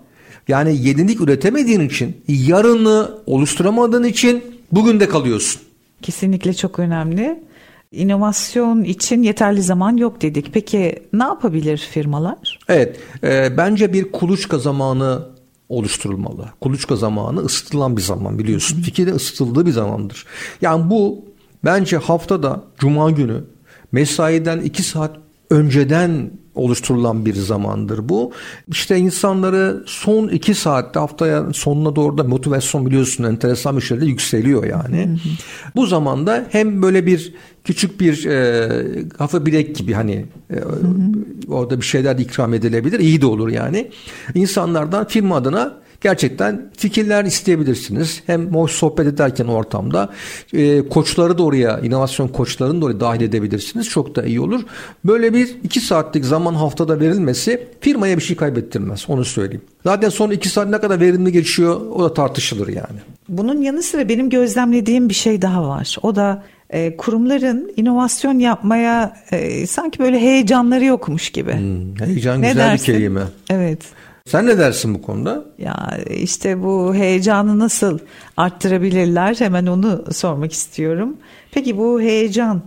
yani yenilik üretemediğin için, yarını oluşturamadığın için bugün de kalıyorsun. Kesinlikle çok önemli. İnovasyon için yeterli zaman yok dedik. Peki ne yapabilir firmalar? Evet, e, bence bir kuluçka zamanı oluşturulmalı. Kuluçka zamanı ısıtılan bir zaman biliyorsun. Fikirde ısıtıldığı bir zamandır. Yani bu Bence haftada cuma günü mesaiden iki saat önceden oluşturulan bir zamandır bu. İşte insanları son iki saatte haftaya sonuna doğru da motivasyon biliyorsun enteresan bir şekilde yükseliyor yani. Hı hı. Bu zamanda hem böyle bir küçük bir e, kafa bilek gibi hani e, hı hı. orada bir şeyler ikram edilebilir. iyi de olur yani. İnsanlardan firma adına gerçekten fikirler isteyebilirsiniz. Hem hoş sohbet ederken ortamda e, koçları da oraya, inovasyon koçlarını da oraya dahil edebilirsiniz. Çok da iyi olur. Böyle bir iki saatlik zaman haftada verilmesi firmaya bir şey kaybettirmez. Onu söyleyeyim. Zaten son iki saat ne kadar verimli geçiyor o da tartışılır yani. Bunun yanı sıra benim gözlemlediğim bir şey daha var. O da e, kurumların inovasyon yapmaya e, sanki böyle heyecanları yokmuş gibi. Hmm, heyecan ne güzel dersin? bir kelime. Evet. Sen ne dersin bu konuda? Ya işte bu heyecanı nasıl arttırabilirler? Hemen onu sormak istiyorum. Peki bu heyecan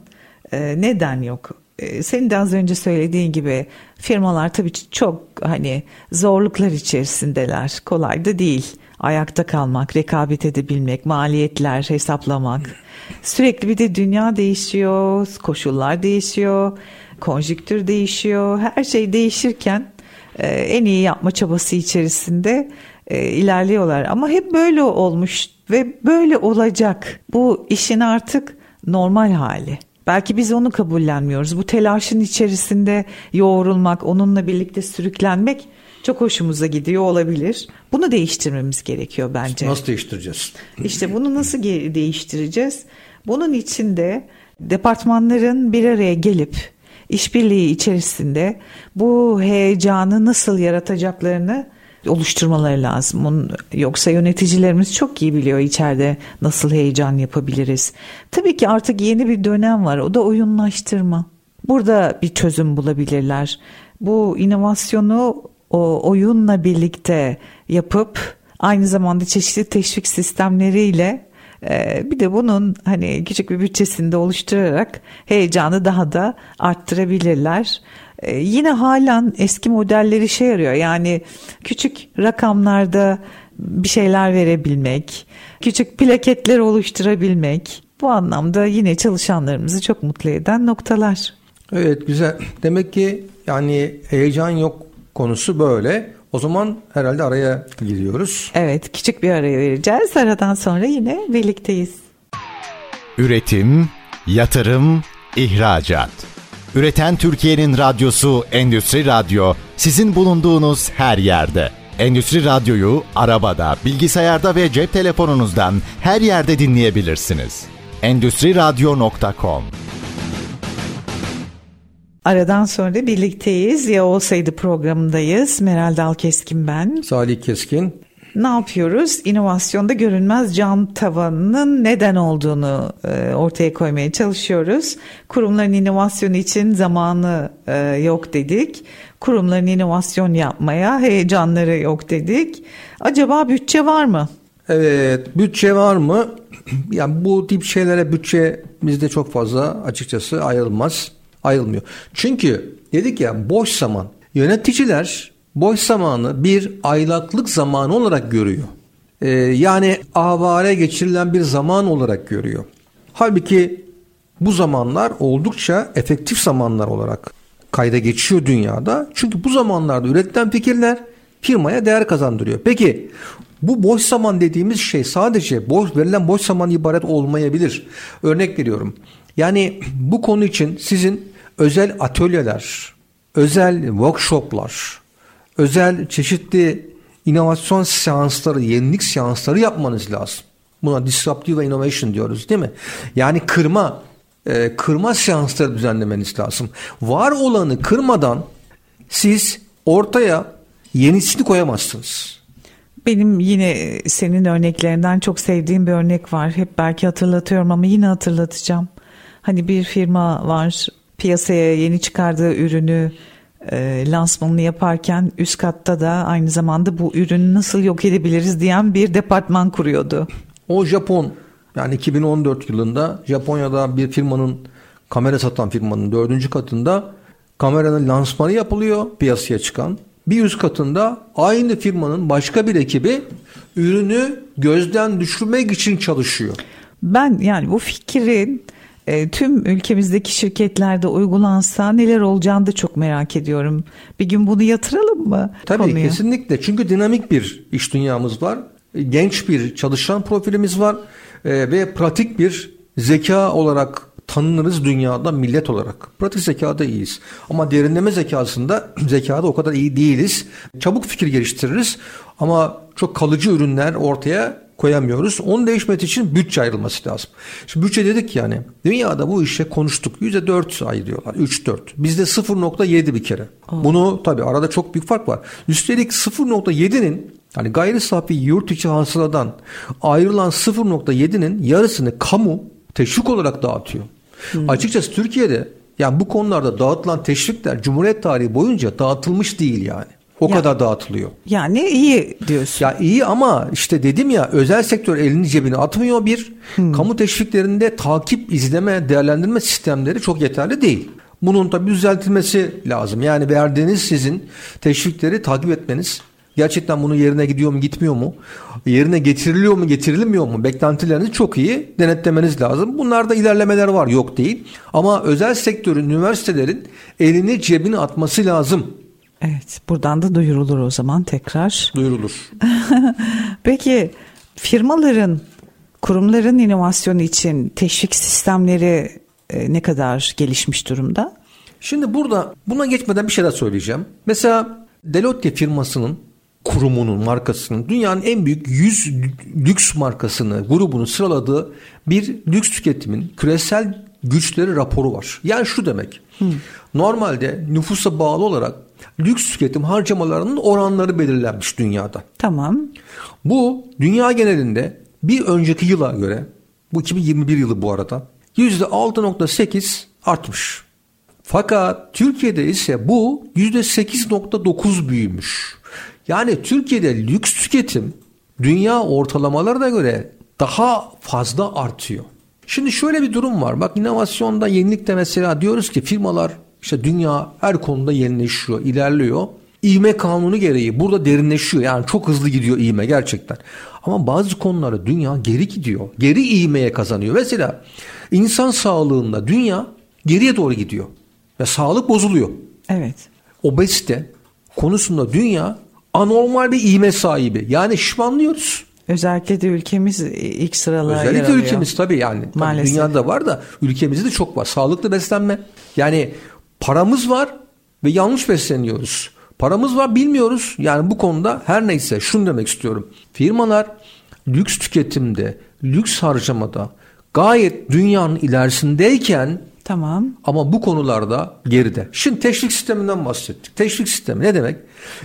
e, neden yok? e, senin de az önce söylediğin gibi firmalar tabii çok hani zorluklar içerisindeler. Kolay da değil. Ayakta kalmak, rekabet edebilmek, maliyetler hesaplamak. Sürekli bir de dünya değişiyor, koşullar değişiyor, konjüktür değişiyor. Her şey değişirken en iyi yapma çabası içerisinde e, ilerliyorlar. Ama hep böyle olmuş ve böyle olacak. Bu işin artık normal hali. Belki biz onu kabullenmiyoruz. Bu telaşın içerisinde yoğrulmak, onunla birlikte sürüklenmek çok hoşumuza gidiyor olabilir. Bunu değiştirmemiz gerekiyor bence. Nasıl değiştireceğiz? İşte bunu nasıl değiştireceğiz? Bunun için de departmanların bir araya gelip işbirliği içerisinde bu heyecanı nasıl yaratacaklarını oluşturmaları lazım. Yoksa yöneticilerimiz çok iyi biliyor içeride nasıl heyecan yapabiliriz. Tabii ki artık yeni bir dönem var. O da oyunlaştırma. Burada bir çözüm bulabilirler. Bu inovasyonu o oyunla birlikte yapıp aynı zamanda çeşitli teşvik sistemleriyle bir de bunun hani küçük bir bütçesinde oluşturarak heyecanı daha da arttırabilirler. Ee, yine halen eski modelleri işe yarıyor. Yani küçük rakamlarda bir şeyler verebilmek, küçük plaketler oluşturabilmek bu anlamda yine çalışanlarımızı çok mutlu eden noktalar. Evet güzel. Demek ki yani heyecan yok konusu böyle. O zaman herhalde araya giriyoruz. Evet küçük bir araya vereceğiz. Aradan sonra yine birlikteyiz. Üretim, yatırım, ihracat. Üreten Türkiye'nin radyosu Endüstri Radyo sizin bulunduğunuz her yerde. Endüstri Radyo'yu arabada, bilgisayarda ve cep telefonunuzdan her yerde dinleyebilirsiniz. Endüstri Radyo.com Aradan sonra birlikteyiz. Ya olsaydı programındayız. Meral Dal Keskin ben. Salih Keskin ne yapıyoruz? İnovasyonda görünmez cam tavanının neden olduğunu e, ortaya koymaya çalışıyoruz. Kurumların inovasyonu için zamanı e, yok dedik. Kurumların inovasyon yapmaya heyecanları yok dedik. Acaba bütçe var mı? Evet, bütçe var mı? Yani bu tip şeylere bütçe bizde çok fazla açıkçası ayrılmaz, ayrılmıyor. Çünkü dedik ya boş zaman. Yöneticiler boş zamanı bir aylaklık zamanı olarak görüyor. Ee, yani avare geçirilen bir zaman olarak görüyor. Halbuki bu zamanlar oldukça efektif zamanlar olarak kayda geçiyor dünyada. Çünkü bu zamanlarda üretilen fikirler firmaya değer kazandırıyor. Peki bu boş zaman dediğimiz şey sadece boş verilen boş zaman ibaret olmayabilir. Örnek veriyorum. Yani bu konu için sizin özel atölyeler, özel workshoplar, özel çeşitli inovasyon seansları, yenilik seansları yapmanız lazım. Buna disruptive innovation diyoruz değil mi? Yani kırma, e, kırma seansları düzenlemeniz lazım. Var olanı kırmadan siz ortaya yenisini koyamazsınız. Benim yine senin örneklerinden çok sevdiğim bir örnek var. Hep belki hatırlatıyorum ama yine hatırlatacağım. Hani bir firma var piyasaya yeni çıkardığı ürünü e, lansmanını yaparken üst katta da aynı zamanda bu ürünü nasıl yok edebiliriz diyen bir departman kuruyordu. O Japon yani 2014 yılında Japonya'da bir firmanın kamera satan firmanın dördüncü katında kameranın lansmanı yapılıyor piyasaya çıkan. Bir üst katında aynı firmanın başka bir ekibi ürünü gözden düşürmek için çalışıyor. Ben yani bu fikrin e, tüm ülkemizdeki şirketlerde uygulansa neler olacağını da çok merak ediyorum. Bir gün bunu yatıralım mı? Tabii konuya? kesinlikle çünkü dinamik bir iş dünyamız var. Genç bir çalışan profilimiz var e, ve pratik bir zeka olarak tanınırız dünyada millet olarak. Pratik zekada iyiyiz. Ama derinleme zekasında zekada o kadar iyi değiliz. Çabuk fikir geliştiririz ama çok kalıcı ürünler ortaya koyamıyoruz. Onu değişmesi için bütçe ayrılması lazım. Şimdi bütçe dedik yani. Dünyada bu işe konuştuk. %4 ayırıyorlar. 3-4. Bizde 0.7 bir kere. Aa. Bunu tabii arada çok büyük fark var. Üstelik 0.7'nin yani gayri safi yurt içi hasıladan ayrılan 0.7'nin yarısını kamu teşvik olarak dağıtıyor. Hmm. Açıkçası Türkiye'de yani bu konularda dağıtılan teşvikler Cumhuriyet tarihi boyunca dağıtılmış değil yani. O ya, kadar dağıtılıyor. Yani iyi diyorsun. Ya iyi ama işte dedim ya özel sektör elini cebine atmıyor bir. Hmm. Kamu teşviklerinde takip, izleme, değerlendirme sistemleri çok yeterli değil. Bunun tabi düzeltilmesi lazım. Yani verdiğiniz sizin teşvikleri takip etmeniz. Gerçekten bunu yerine gidiyor mu gitmiyor mu? Yerine getiriliyor mu getirilmiyor mu? Beklentilerinizi çok iyi denetlemeniz lazım. Bunlarda ilerlemeler var yok değil. Ama özel sektörün, üniversitelerin elini cebine atması lazım. Evet buradan da duyurulur o zaman tekrar. Duyurulur. Peki firmaların, kurumların inovasyonu için teşvik sistemleri e, ne kadar gelişmiş durumda? Şimdi burada buna geçmeden bir şeyler söyleyeceğim. Mesela Deloitte firmasının kurumunun, markasının dünyanın en büyük 100 lüks markasını, grubunu sıraladığı bir lüks tüketimin küresel güçleri raporu var. Yani şu demek. Hmm. Normalde nüfusa bağlı olarak lüks tüketim harcamalarının oranları belirlenmiş dünyada. Tamam. Bu dünya genelinde bir önceki yıla göre bu 2021 yılı bu arada %6.8 artmış. Fakat Türkiye'de ise bu %8.9 büyümüş. Yani Türkiye'de lüks tüketim dünya ortalamalarına göre daha fazla artıyor. Şimdi şöyle bir durum var. Bak inovasyonda yenilikte mesela diyoruz ki firmalar işte dünya her konuda yenileşiyor, ilerliyor. İğme kanunu gereği burada derinleşiyor. Yani çok hızlı gidiyor iğme gerçekten. Ama bazı konularda dünya geri gidiyor. Geri iğmeye kazanıyor. Mesela insan sağlığında dünya geriye doğru gidiyor. Ve sağlık bozuluyor. Evet. Obezite konusunda dünya anormal bir iğme sahibi. Yani şişmanlıyoruz. Özellikle de ülkemiz ilk sıralara Özellikle yer alıyor. ülkemiz tabii yani. Tabii Maalesef. dünyada var da ülkemizde de çok var. Sağlıklı beslenme. Yani paramız var ve yanlış besleniyoruz. Paramız var bilmiyoruz. Yani bu konuda her neyse şunu demek istiyorum. Firmalar lüks tüketimde, lüks harcamada gayet dünyanın ilerisindeyken Tamam. ama bu konularda geride. Şimdi teşvik sisteminden bahsettik. Teşvik sistemi ne demek?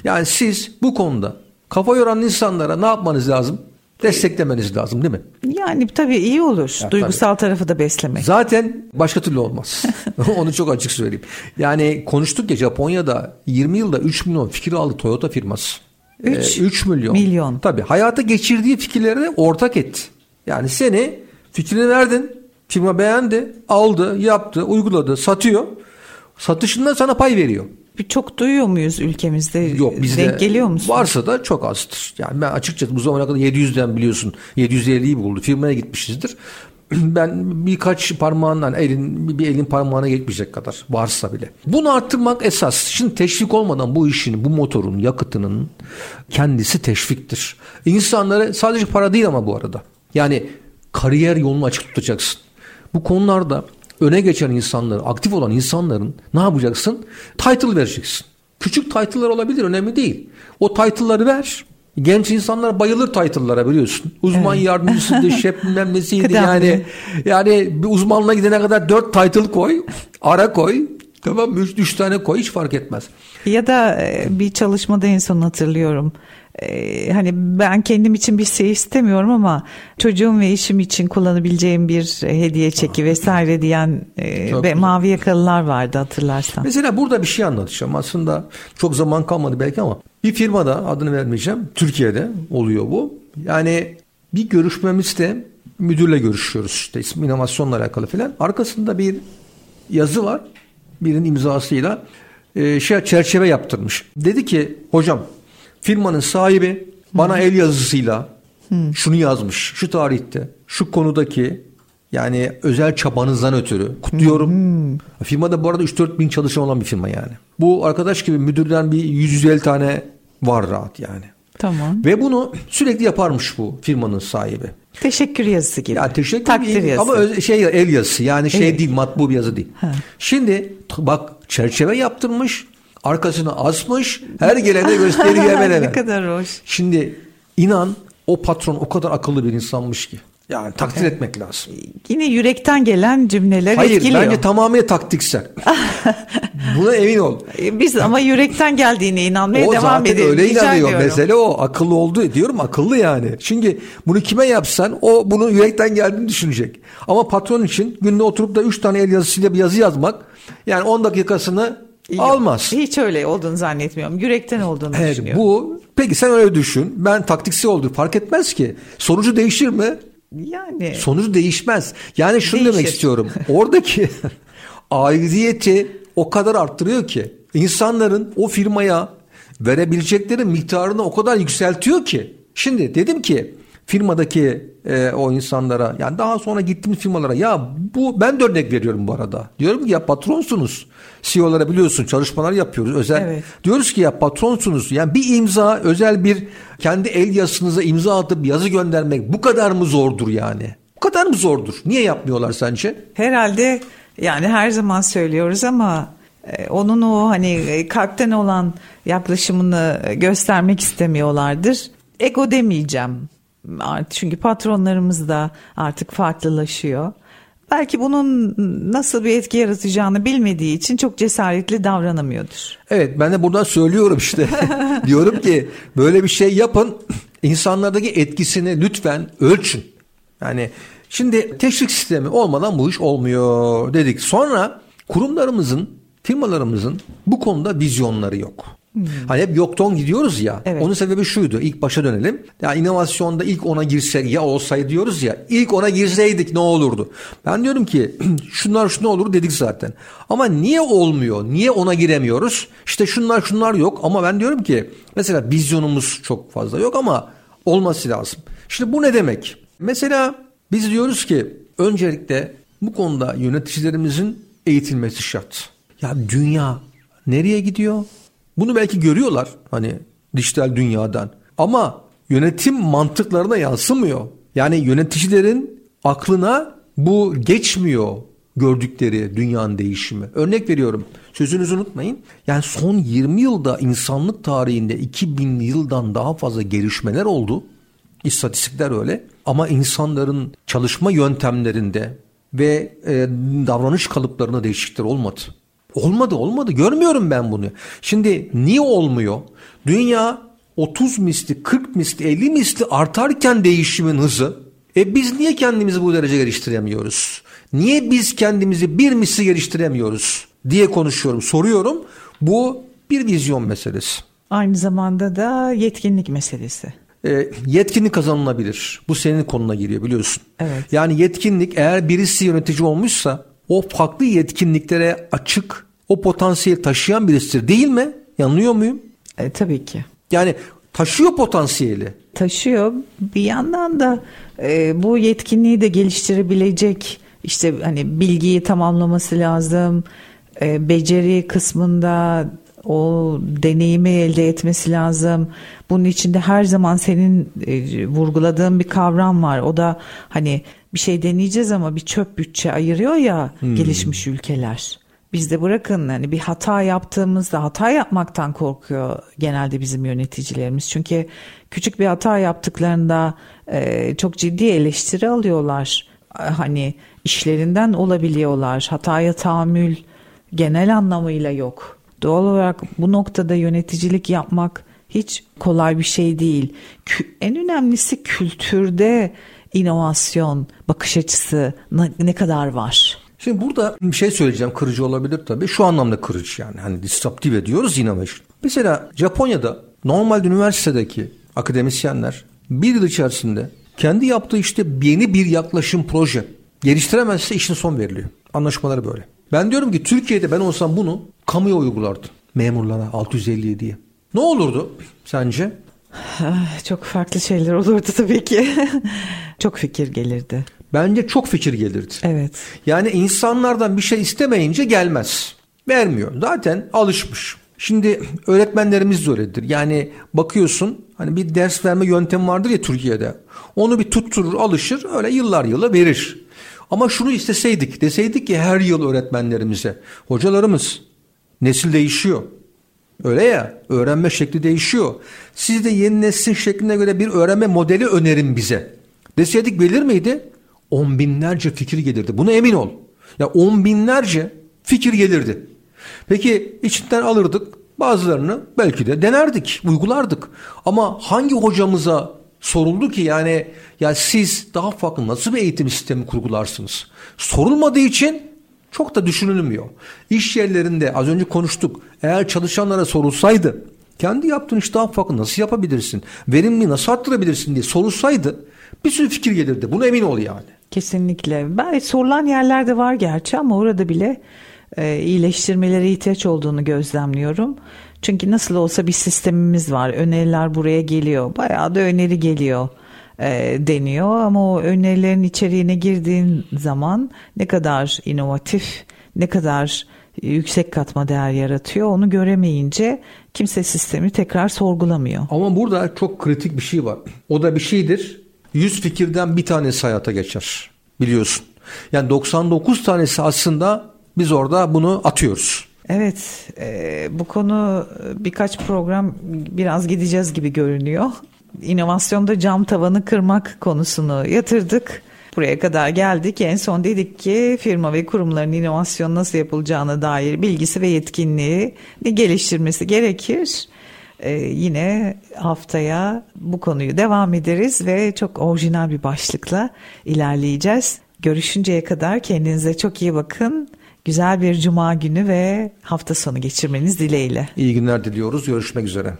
Yani siz bu konuda kafa yoran insanlara ne yapmanız lazım? Desteklemeniz lazım değil mi? Yani tabii iyi olur. Ya, Duygusal tarafı da beslemek. Zaten başka türlü olmaz. Onu çok açık söyleyeyim. Yani konuştuk ya Japonya'da 20 yılda 3 milyon fikir aldı Toyota firması. Üç 3 milyon. milyon. Tabii hayata geçirdiği fikirleri ortak etti. Yani seni fikrini verdin. Firma beğendi, aldı, yaptı, uyguladı, satıyor. Satışında sana pay veriyor. Bir Çok duyuyor muyuz ülkemizde? Yok bizde Denk geliyor musun? varsa da çok azdır. Yani ben açıkçası bu zamana kadar 700'den biliyorsun 750'yi buldu. Firmaya gitmişizdir. Ben birkaç parmağından elin bir elin parmağına geçmeyecek kadar varsa bile. Bunu arttırmak esas. Şimdi teşvik olmadan bu işin, bu motorun, yakıtının kendisi teşviktir. İnsanları sadece para değil ama bu arada. Yani kariyer yolunu açık tutacaksın. Bu konularda öne geçen insanları, aktif olan insanların ne yapacaksın? Title vereceksin. Küçük title'lar olabilir önemli değil. O title'ları ver. Genç insanlar bayılır title'lara biliyorsun. Uzman Evet. yardımcısıydı, şef bilmem nesiydi yani. Yani bir uzmanla gidene kadar dört title koy, ara koy. Tamam mı? Üç, üç tane koy hiç fark etmez. Ya da e, bir çalışmada en son hatırlıyorum. E, hani ben kendim için bir şey istemiyorum ama çocuğum ve eşim için kullanabileceğim bir hediye çeki vesaire diyen e, Çok ve güzel. mavi yakalılar vardı hatırlarsan. Mesela burada bir şey anlatacağım. Aslında çok zaman kalmadı belki ama bir firmada adını vermeyeceğim. Türkiye'de oluyor bu. Yani bir görüşmemizde müdürle görüşüyoruz işte ismi inovasyonla alakalı falan. Arkasında bir yazı var. Birinin imzasıyla e, şey çerçeve yaptırmış. Dedi ki hocam firmanın sahibi bana el yazısıyla şunu yazmış. Şu tarihte şu konudaki yani özel çabanızdan ötürü kutluyorum. Firmada bu arada 3-4 bin çalışan olan bir firma yani. Bu arkadaş gibi müdürden bir 150 tane var rahat yani. Tamam. Ve bunu sürekli yaparmış bu firmanın sahibi. Teşekkür yazısı gibi. Ya teşekkür Takdir yazısı. Ama şey el yazısı yani şey Evet. değil matbu bir yazı değil. Ha. Şimdi bak çerçeve yaptırmış arkasına asmış her gelene gösteriyor hemen ne hemen. kadar hoş. Şimdi inan o patron o kadar akıllı bir insanmış ki. Yani takdir etmek lazım. Yine yürekten gelen cümleler Hayır etkiliyor. bence tamamıyla taktiksel. Buna emin ol. E, Biz ama yürekten geldiğine inanmaya o devam zaten edelim. öyle Rica inanıyor. ediyorum. Mesele o. Akıllı oldu. Diyorum akıllı yani. Çünkü bunu kime yapsan o bunu yürekten geldiğini düşünecek. Ama patron için günde oturup da 3 tane el yazısıyla bir yazı yazmak yani 10 dakikasını Yok, almaz. Hiç öyle olduğunu zannetmiyorum. Yürekten olduğunu Evet, düşünüyorum. bu peki sen öyle düşün. Ben taktiksel oldu. Fark etmez ki. Sonucu değişir mi? Yani Sonucu değişmez. Yani şunu Değişir. demek istiyorum. Oradaki aidiyeti o kadar arttırıyor ki insanların o firmaya verebilecekleri miktarını o kadar yükseltiyor ki. Şimdi dedim ki firmadaki e, o insanlara yani daha sonra gittiğim firmalara ya bu ben de örnek veriyorum bu arada. Diyorum ki ya patronsunuz. CEO'lara biliyorsun çalışmalar yapıyoruz özel. Evet. Diyoruz ki ya patronsunuz. Yani bir imza özel bir kendi el yazınıza imza atıp yazı göndermek bu kadar mı zordur yani? Bu kadar mı zordur? Niye yapmıyorlar sence? Herhalde yani her zaman söylüyoruz ama e, onun o hani e, kalpten olan yaklaşımını göstermek istemiyorlardır. Ego demeyeceğim. Çünkü patronlarımız da artık farklılaşıyor. Belki bunun nasıl bir etki yaratacağını bilmediği için çok cesaretli davranamıyordur. Evet ben de buradan söylüyorum işte. Diyorum ki böyle bir şey yapın. İnsanlardaki etkisini lütfen ölçün. Yani şimdi teşvik sistemi olmadan bu iş olmuyor dedik. Sonra kurumlarımızın, firmalarımızın bu konuda vizyonları yok. Hmm. Hani hep yoktan gidiyoruz ya. Evet. Onun sebebi şuydu. İlk başa dönelim. Ya inovasyonda ilk ona girsek ya olsaydı diyoruz ya. İlk ona girseydik ne olurdu? Ben diyorum ki şunlar şunu olur dedik zaten. Ama niye olmuyor? Niye ona giremiyoruz? İşte şunlar şunlar yok ama ben diyorum ki mesela vizyonumuz çok fazla yok ama olması lazım. İşte bu ne demek? Mesela biz diyoruz ki öncelikle bu konuda yöneticilerimizin eğitilmesi şart. Ya dünya nereye gidiyor? Bunu belki görüyorlar hani dijital dünyadan. Ama yönetim mantıklarına yansımıyor. Yani yöneticilerin aklına bu geçmiyor gördükleri dünyanın değişimi. Örnek veriyorum. Sözünüzü unutmayın. Yani son 20 yılda insanlık tarihinde 2000 yıldan daha fazla gelişmeler oldu. İstatistikler öyle. Ama insanların çalışma yöntemlerinde ve e, davranış kalıplarına değişiklikler olmadı. Olmadı olmadı görmüyorum ben bunu. Şimdi niye olmuyor? Dünya 30 misli 40 misli 50 misli artarken değişimin hızı. E biz niye kendimizi bu derece geliştiremiyoruz? Niye biz kendimizi bir misli geliştiremiyoruz diye konuşuyorum soruyorum. Bu bir vizyon meselesi. Aynı zamanda da yetkinlik meselesi. E, yetkinlik kazanılabilir. Bu senin konuna giriyor biliyorsun. Evet. Yani yetkinlik eğer birisi yönetici olmuşsa o farklı yetkinliklere açık, o potansiyel taşıyan birisidir değil mi? Yanılıyor muyum? E, tabii ki. Yani taşıyor potansiyeli. Taşıyor. Bir yandan da e, bu yetkinliği de geliştirebilecek işte hani bilgiyi tamamlaması lazım. E, beceri kısmında o deneyimi elde etmesi lazım. Bunun içinde her zaman senin e, vurguladığın bir kavram var. O da hani bir şey deneyeceğiz ama bir çöp bütçe ayırıyor ya hmm. gelişmiş ülkeler. Biz de bırakın hani bir hata yaptığımızda hata yapmaktan korkuyor genelde bizim yöneticilerimiz. Çünkü küçük bir hata yaptıklarında e, çok ciddi eleştiri alıyorlar. Hani işlerinden olabiliyorlar. Hataya tahammül genel anlamıyla yok. Doğal olarak bu noktada yöneticilik yapmak hiç kolay bir şey değil. En önemlisi kültürde inovasyon, bakış açısı ne kadar var? Şimdi burada bir şey söyleyeceğim kırıcı olabilir tabii. Şu anlamda kırıcı yani hani disruptive ediyoruz innovation. Mesela Japonya'da normal üniversitedeki akademisyenler bir yıl içerisinde kendi yaptığı işte yeni bir yaklaşım proje geliştiremezse işin son veriliyor. Anlaşmaları böyle. Ben diyorum ki Türkiye'de ben olsam bunu kamuya uygulardım. Memurlara 657'ye. Ne olurdu sence? Ah, çok farklı şeyler olurdu tabii ki. Çok fikir gelirdi. Bence çok fikir gelirdi. Evet. Yani insanlardan bir şey istemeyince gelmez. Vermiyor. Zaten alışmış. Şimdi öğretmenlerimiz de öyledir. Yani bakıyorsun hani bir ders verme yöntemi vardır ya Türkiye'de. Onu bir tutturur, alışır, öyle yıllar yıla verir. Ama şunu isteseydik, deseydik ki her yıl öğretmenlerimize, hocalarımız nesil değişiyor. Öyle ya, öğrenme şekli değişiyor. Siz de yeni neslin şekline göre bir öğrenme modeli önerin bize. Deseydik gelir miydi? On binlerce fikir gelirdi. Buna emin ol. Ya on binlerce fikir gelirdi. Peki içinden alırdık bazılarını belki de denerdik, uygulardık. Ama hangi hocamıza soruldu ki yani ya siz daha farklı nasıl bir eğitim sistemi kurgularsınız? Sorulmadığı için çok da düşünülmüyor. İş yerlerinde az önce konuştuk. Eğer çalışanlara sorulsaydı kendi yaptığın iş daha farklı nasıl yapabilirsin? Verimli nasıl arttırabilirsin diye sorulsaydı bir sürü fikir gelirdi. Buna emin ol yani. Kesinlikle. Belki sorulan yerlerde var gerçi ama orada bile e, iyileştirmelere ihtiyaç olduğunu gözlemliyorum. Çünkü nasıl olsa bir sistemimiz var. Öneriler buraya geliyor. Bayağı da öneri geliyor e, deniyor ama o önerilerin içeriğine girdiğin zaman ne kadar inovatif, ne kadar yüksek katma değer yaratıyor onu göremeyince kimse sistemi tekrar sorgulamıyor. Ama burada çok kritik bir şey var. O da bir şeydir. 100 fikirden bir tanesi hayata geçer. Biliyorsun. Yani 99 tanesi aslında biz orada bunu atıyoruz. Evet, e, bu konu birkaç program biraz gideceğiz gibi görünüyor. İnovasyonda cam tavanı kırmak konusunu yatırdık. Buraya kadar geldik. En son dedik ki firma ve kurumların inovasyon nasıl yapılacağına dair bilgisi ve yetkinliği geliştirmesi gerekir. Ee, yine haftaya bu konuyu devam ederiz ve çok orijinal bir başlıkla ilerleyeceğiz. Görüşünceye kadar kendinize çok iyi bakın. Güzel bir cuma günü ve hafta sonu geçirmeniz dileğiyle. İyi günler diliyoruz. Görüşmek üzere.